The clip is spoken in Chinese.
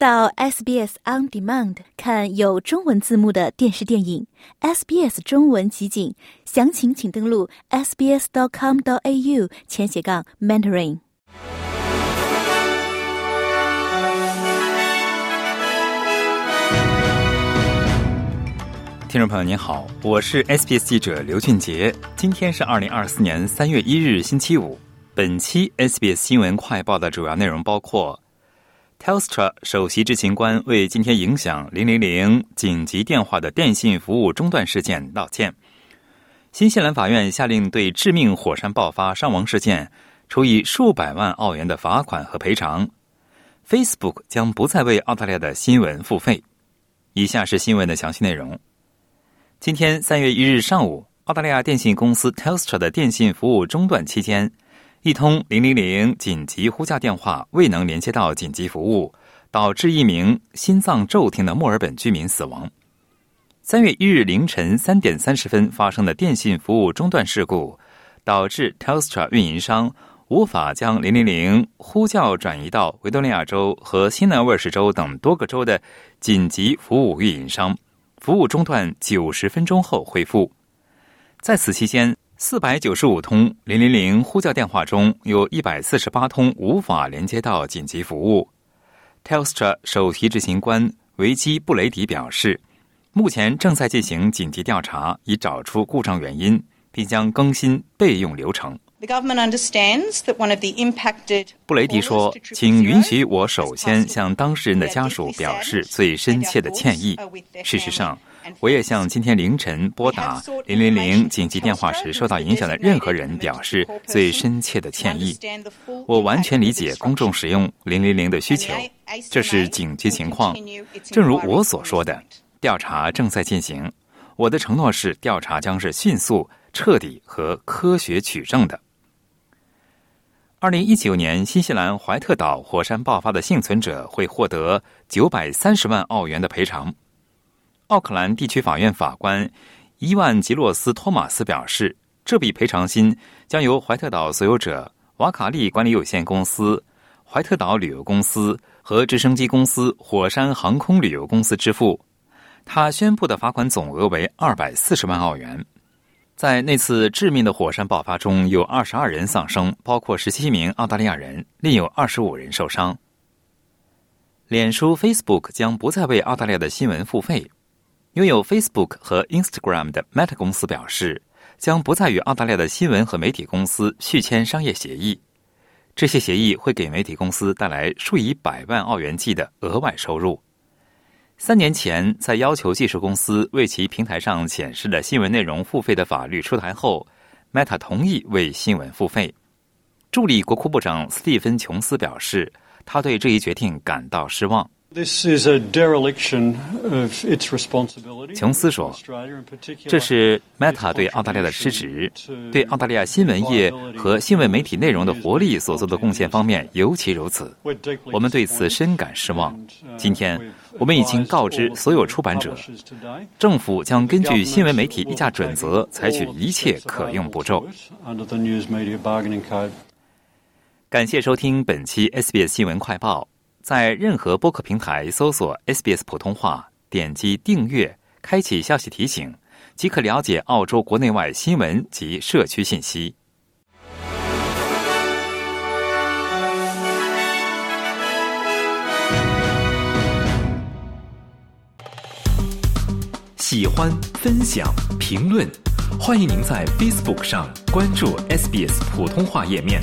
到 SBS On Demand 看有中文字幕的电视电影，SBS 中文集锦，详情请登录 sbs.com.au 前斜杠 mentoring。听众朋友您好，我是 SBS 记者刘俊杰，今天是二零二四年三月一日星期五。本期 SBS 新闻快报的主要内容包括：Telstra 首席执行官为今天影响零零零紧急电话的电信服务中断事件道歉；新西兰法院下令对致命火山爆发伤亡事件处以数百万澳元的罚款和赔偿；Facebook 将不再为澳大利亚的新闻付费。以下是新闻的详细内容。今天三月一日上午，澳大利亚电信公司 Telstra 的电信服务中断期间，一通零零零紧急呼叫电话未能连接到紧急服务，导致一名心脏骤停的墨尔本居民死亡。三月一日凌晨三点三十分发生的电信服务中断事故，导致 Telstra 运营商无法将零零零呼叫转移到维多利亚州和新南威尔士州等多个州的紧急服务运营商。服务中断九十分钟后恢复。在此期间，四百九十五通零零零呼叫电话中有一百四十八通无法连接到紧急服务。Telstra 首席执行官维基布雷迪表示，目前正在进行紧急调查，以找出故障原因，并将更新备用流程。布雷迪说：“请允许我首先向当事人的家属表示最深切的歉意。事实上，我也向今天凌晨拨打零零零紧急电话时受到影响的任何人表示最深切的歉意。我完全理解公众使用零零零的需求。这是紧急情况，正如我所说的，调查正在进行。我的承诺是，调查将是迅速、彻底和科学取证的。”二零一九年，新西兰怀特岛火山爆发的幸存者会获得九百三十万澳元的赔偿。奥克兰地区法院法官伊万吉洛斯托马斯表示，这笔赔偿金将由怀特岛所有者瓦卡利管理有限公司、怀特岛旅游公司和直升机公司火山航空旅游公司支付。他宣布的罚款总额为二百四十万澳元。在那次致命的火山爆发中，有二十二人丧生，包括十七名澳大利亚人，另有二十五人受伤。脸书 Facebook 将不再为澳大利亚的新闻付费。拥有 Facebook 和 Instagram 的 Meta 公司表示，将不再与澳大利亚的新闻和媒体公司续签商业协议。这些协议会给媒体公司带来数以百万澳元计的额外收入。三年前，在要求技术公司为其平台上显示的新闻内容付费的法律出台后，Meta 同意为新闻付费。助理国库部长斯蒂芬·琼斯表示，他对这一决定感到失望。琼斯说：“这是 Meta 对澳大利亚的失职，对澳大利亚新闻业和新闻媒体内容的活力所做的贡献方面尤其如此。我们对此深感失望。今天，我们已经告知所有出版者，政府将根据新闻媒体议价准则采取一切可用步骤。”感谢收听本期 SBS 新闻快报。在任何播客平台搜索 SBS 普通话，点击订阅，开启消息提醒，即可了解澳洲国内外新闻及社区信息。喜欢、分享、评论，欢迎您在 Facebook 上关注 SBS 普通话页面。